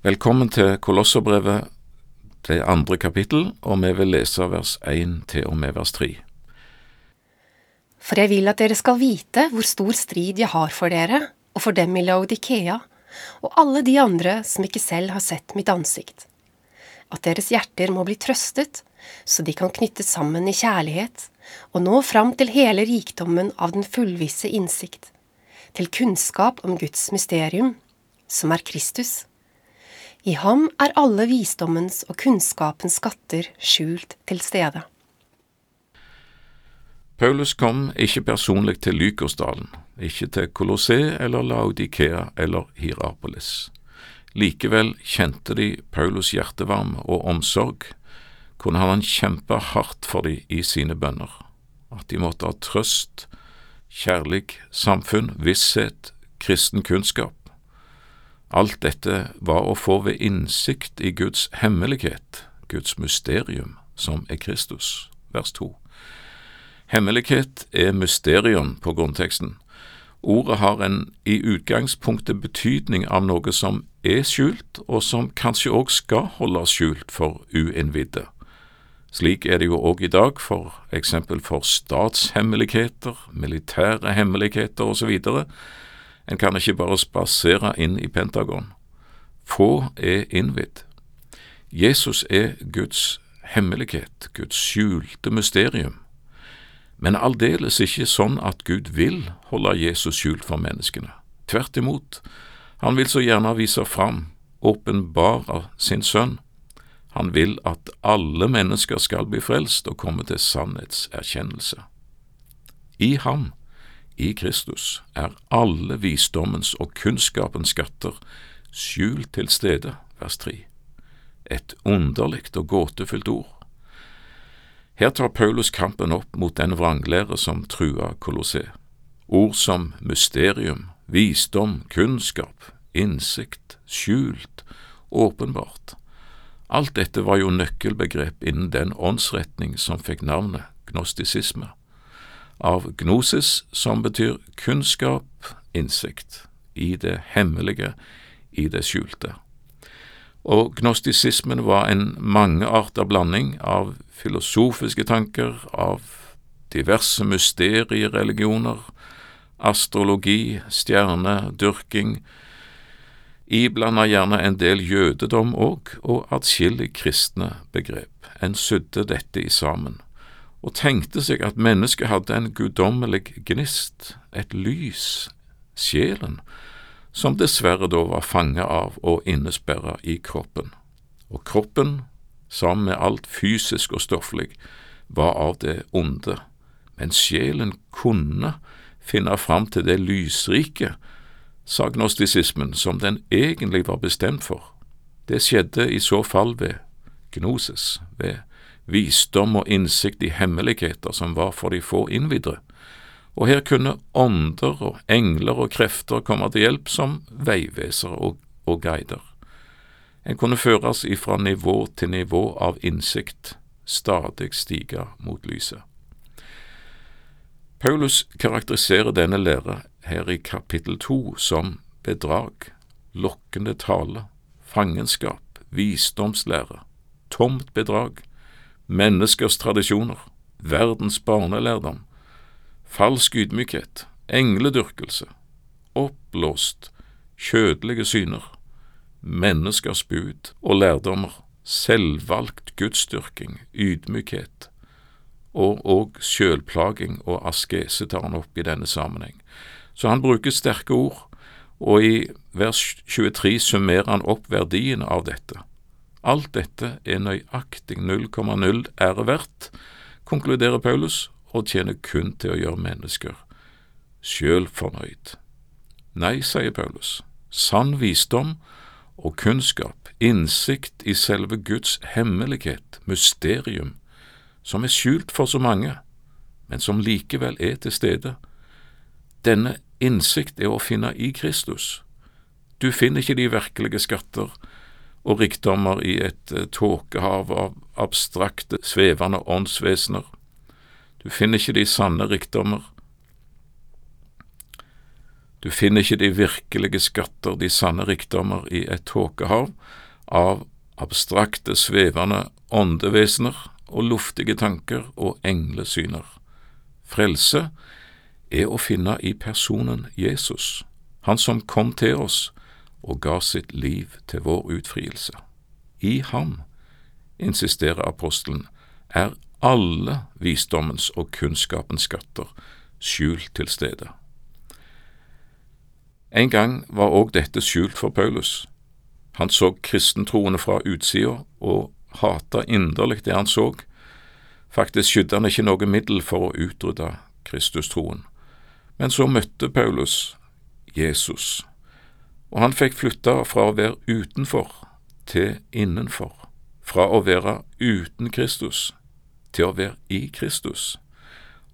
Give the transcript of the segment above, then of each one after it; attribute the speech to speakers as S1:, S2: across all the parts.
S1: Velkommen til Kolosserbrevet, det andre kapittel, og vi vil lese vers 1 til og med vers 3.
S2: For jeg vil at dere skal vite hvor stor strid jeg har for dere, og for dem i Laodikea, og alle de andre som ikke selv har sett mitt ansikt. At deres hjerter må bli trøstet, så de kan knyttes sammen i kjærlighet, og nå fram til hele rikdommen av den fullvisse innsikt, til kunnskap om Guds mysterium, som er Kristus i ham er alle visdommens og kunnskapens skatter skjult til stede.
S1: Paulus kom ikke personlig til Lykosdalen, ikke til Kolossé eller Laudikea eller Hierapolis. Likevel kjente de Paulus' hjertevarme og omsorg, kunne han kjempe hardt for dem i sine bønner, at de måtte ha trøst, kjærlig samfunn, visshet, kristen kunnskap Alt dette var å få ved innsikt i Guds hemmelighet, Guds mysterium, som er Kristus. Vers 2. Hemmelighet er mysterium på grunnteksten. Ordet har en i utgangspunktet betydning av noe som er skjult, og som kanskje òg skal holdes skjult for uinnvidde. Slik er det jo òg i dag, for eksempel for statshemmeligheter, militære hemmeligheter osv., en kan ikke bare spasere inn i Pentagon. Få er innvidd. Jesus er Guds hemmelighet, Guds skjulte mysterium, men aldeles ikke sånn at Gud vil holde Jesus skjult for menneskene. Tvert imot, han vil så gjerne vise fram, åpenbare sin sønn. Han vil at alle mennesker skal bli frelst og komme til sannhetserkjennelse. I ham i Kristus er alle visdommens og kunnskapens skatter skjult til stede, vers 3. Et underlig og gåtefullt ord. Her tar Paulus kampen opp mot den vranglære som trua Kolosseum. Ord som mysterium, visdom, kunnskap, innsikt, skjult, åpenbart. Alt dette var jo nøkkelbegrep innen den åndsretning som fikk navnet gnostisisme av gnosis, som betyr kunnskap, innsikt, i det hemmelige, i det skjulte. Og gnostisismen var en mangearta blanding av filosofiske tanker, av diverse mysteriereligioner, astrologi, stjernedyrking, iblanda gjerne en del jødedom òg, og atskillig kristne begrep. En sydde dette i sammen og tenkte seg at mennesket hadde en guddommelig gnist, et lys, sjelen, som dessverre da var fanget av og innesperra i kroppen. Og kroppen, sammen med alt fysisk og stofflig, var av det onde, men sjelen kunne finne fram til det lysrike, sa gnostisismen, som den egentlig var bestemt for. Det skjedde i så fall ved gnosis, ved visdom og innsikt i hemmeligheter som var for de få innvidere, og her kunne ånder og engler og krefter komme til hjelp som veivesere og, og guider. En kunne føres ifra nivå til nivå av innsikt, stadig stige mot lyset. Paulus karakteriserer denne lære her i kapittel to som bedrag, lokkende tale, fangenskap, visdomslære, tomt bedrag, menneskers tradisjoner, verdens barnelærdom, falsk ydmykhet, engledyrkelse, oppblåst, kjødelige syner, menneskers bud og lærdommer, selvvalgt gudsdyrking, ydmykhet, og òg sjølplaging og askese tar han opp i denne sammenheng. Så han bruker sterke ord, og i vers 23 summerer han opp verdien av dette. Alt dette er nøyaktig 0,0 ære verdt, konkluderer Paulus, og tjener kun til å gjøre mennesker sjøl fornøyd. Nei, sier Paulus, sann visdom og kunnskap, innsikt i selve Guds hemmelighet, mysterium, som er skjult for så mange, men som likevel er til stede. Denne innsikt er å finne i Kristus. Du finner ikke de virkelige skatter og rikdommer i et uh, tåkehav av abstrakte, svevende åndsvesener. Du finner ikke de sanne rikdommer Du finner ikke de virkelige skatter, de sanne rikdommer, i et tåkehav av abstrakte, svevende åndevesener og luftige tanker og englesyner. Frelse er å finne i personen Jesus, han som kom til oss og ga sitt liv til vår utfrielse. I ham, insisterer apostelen, er alle visdommens og kunnskapens skatter skjult til stede. En gang var òg dette skjult for Paulus. Han så kristentroende fra utsida og hata inderlig det han så. Faktisk skydde han ikke noe middel for å utrydde Kristustroen. Men så møtte Paulus Jesus, og han fikk flytta fra å være utenfor til innenfor, fra å være uten Kristus til å være i Kristus,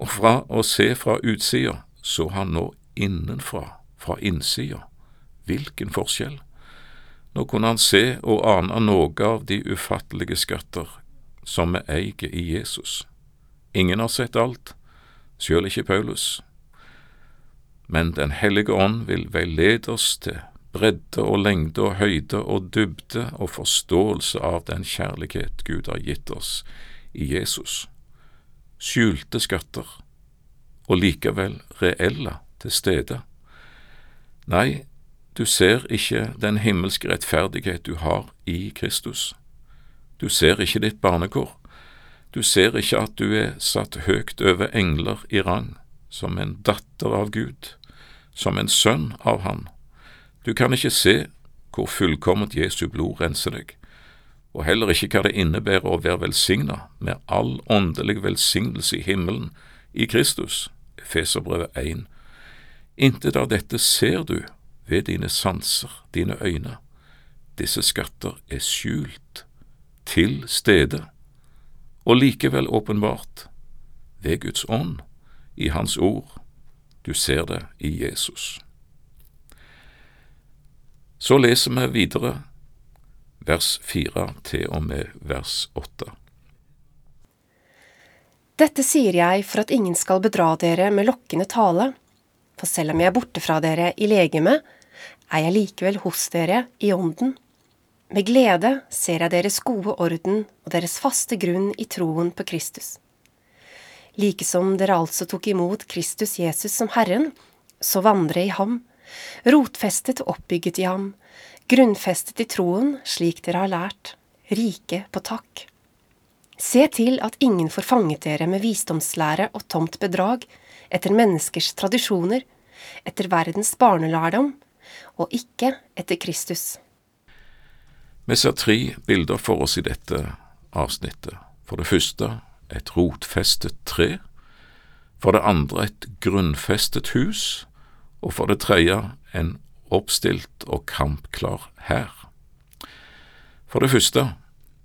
S1: og fra å se fra utsida så han nå innenfra, fra innsida. Hvilken forskjell! Nå kunne han se og ane noe av de ufattelige skatter som vi eier i Jesus. Ingen har sett alt, sjøl ikke Paulus. Men Den hellige ånd vil veilede oss til bredde og lengde og høyde og dybde og forståelse av den kjærlighet Gud har gitt oss i Jesus. Skjulte skatter, og likevel reelle til stede. Nei, du ser ikke den himmelske rettferdighet du har i Kristus. Du ser ikke ditt barnekår. Du ser ikke at du er satt høgt over engler i rang, som en datter av Gud, som en sønn av Han. Du kan ikke se hvor fullkomment Jesu blod renser deg og heller ikke hva det innebærer å være velsigna med all åndelig velsignelse i himmelen i Kristus. Efeserbrevet 1. Intet av dette ser du ved dine sanser, dine øyne. Disse skatter er skjult, til stede, og likevel åpenbart, ved Guds ånd, i Hans ord. Du ser det i Jesus. Så leser vi videre vers fire til og med vers åtte.
S2: Dette sier jeg for at ingen skal bedra dere med lokkende tale, for selv om jeg er borte fra dere i legeme, er jeg likevel hos dere i ånden. Med glede ser jeg deres gode orden og deres faste grunn i troen på Kristus. Likesom dere altså tok imot Kristus Jesus som Herren, så vandre i ham, rotfestet og oppbygget i ham, grunnfestet i troen slik dere har lært, rike på takk. Se til at ingen får fanget dere med visdomslære og tomt bedrag, etter menneskers tradisjoner, etter verdens barnelærdom, og ikke etter Kristus.
S1: Vi ser tre bilder for oss i dette avsnittet. For det første et rotfestet tre, for det andre et grunnfestet hus, og for det tredje en oppstilt og kampklar hær. For det første,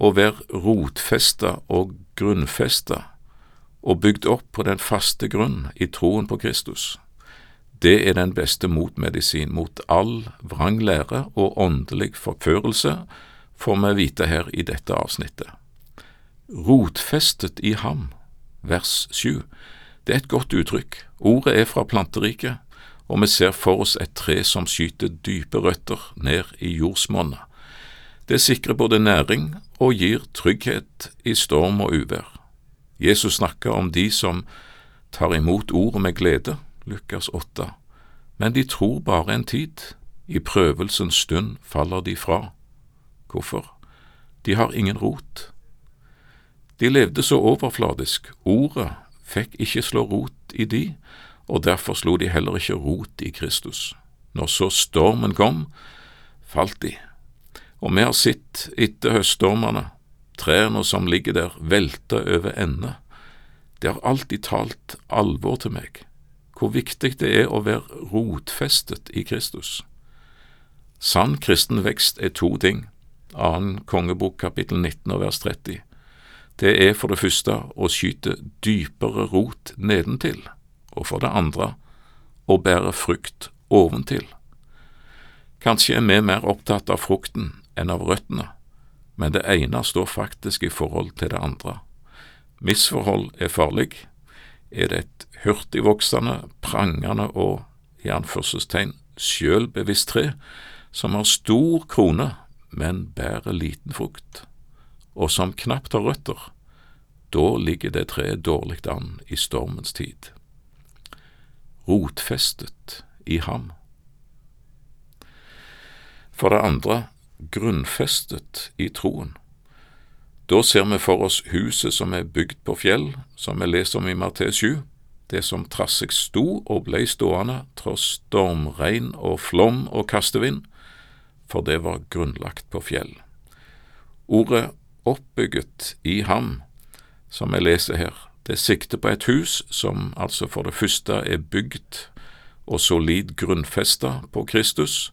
S1: å være rotfesta og grunnfesta og bygd opp på den faste grunn i troen på Kristus. Det er den beste motmedisin mot all vrang lære og åndelig forførelse, får vi vite her i dette avsnittet. Rotfestet i ham, vers 7. det er et godt uttrykk. Ordet er fra planteriket, og vi ser for oss et tre som skyter dype røtter ned i jordsmonnet. Det sikrer både næring og gir trygghet i storm og uvær. Jesus snakker om de som tar imot ordet med glede, Lukas 8, men de tror bare en tid, i prøvelsens stund faller de fra. Hvorfor? De har ingen rot. De levde så overfladisk, ordet fikk ikke slå rot i de, og derfor slo de heller ikke rot i Kristus. Når så stormen kom, falt de, og vi har sett etter høststormene, trærne som ligger der, velte over ende. Det har alltid talt alvor til meg, hvor viktig det er å være rotfestet i Kristus. Sann kristen vekst er to ting, annen kongebok kapittel 19 og vers 30. Det er for det første å skyte dypere rot nedentil og for det andre å bære frukt oventil. Kanskje er vi mer opptatt av frukten enn av røttene, men det ene står faktisk i forhold til det andre. Misforhold er farlig. Er det et hurtigvoksende, prangende og i anførselstegn sjølbevisst tre, som har stor krone, men bærer liten frukt, og som knapt har røtter, da ligger det treet dårlig an i stormens tid. Rotfestet i ham. For det andre grunnfestet i troen. Da ser vi for oss huset som er bygd på fjell, som vi leser om i Martes 7, det som trass seg sto og blei stående tross stormregn og flom og kastevind, for det var grunnlagt på fjell. Ordet oppbygget i ham, som vi leser her, det sikter på et hus som altså for det første er bygd og solid grunnfesta på Kristus,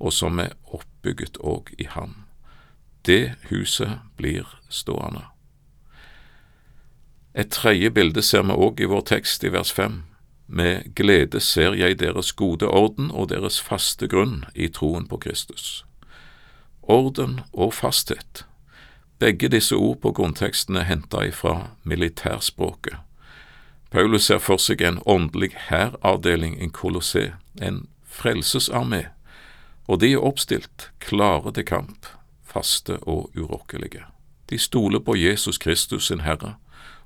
S1: og som er oppbygget òg i ham. Det huset blir stående. Et tredje bilde ser vi òg i vår tekst i vers fem. Med glede ser jeg deres gode orden og deres faste grunn i troen på Kristus. Orden og fasthet. Begge disse ord på grunnteksten er henta ifra militærspråket. Paulus ser for seg en åndelig hæravdeling, en kolossé, en frelsesarmé, og de er oppstilt, klare til kamp, faste og urokkelige. De stoler på Jesus Kristus sin Herre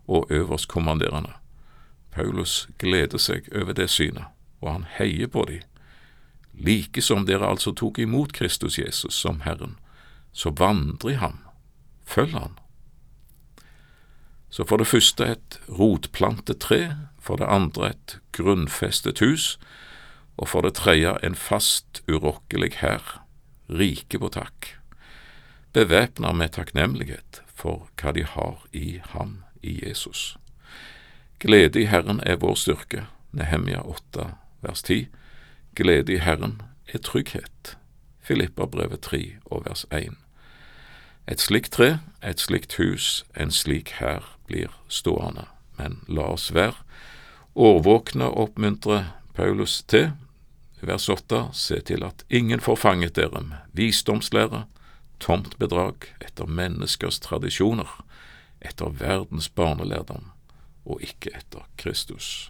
S1: og øverstkommanderende. Paulus gleder seg over det synet, og han heier på dem. Like som dere altså tok imot Kristus Jesus som Herren, så vandrer i ham, følg han. Så for det første et rotplantet tre, for det andre et grunnfestet hus, og for det tredje en fast, urokkelig hær, rike på takk, bevæpna med takknemlighet for hva de har i ham, i Jesus. Glede i Herren er vår styrke, Nehemja 8, vers 10. Glede i Herren er trygghet, Filippabrevet 3 og vers 1. Et slikt tre, et slikt hus, en slik hær blir stående, men la oss være årvåkne og oppmuntre Paulus til vers 8, se til at ingen får fanget dere med visdomslære, tomt bedrag, etter menneskers tradisjoner, etter verdens barnelærdom, og ikke etter Kristus.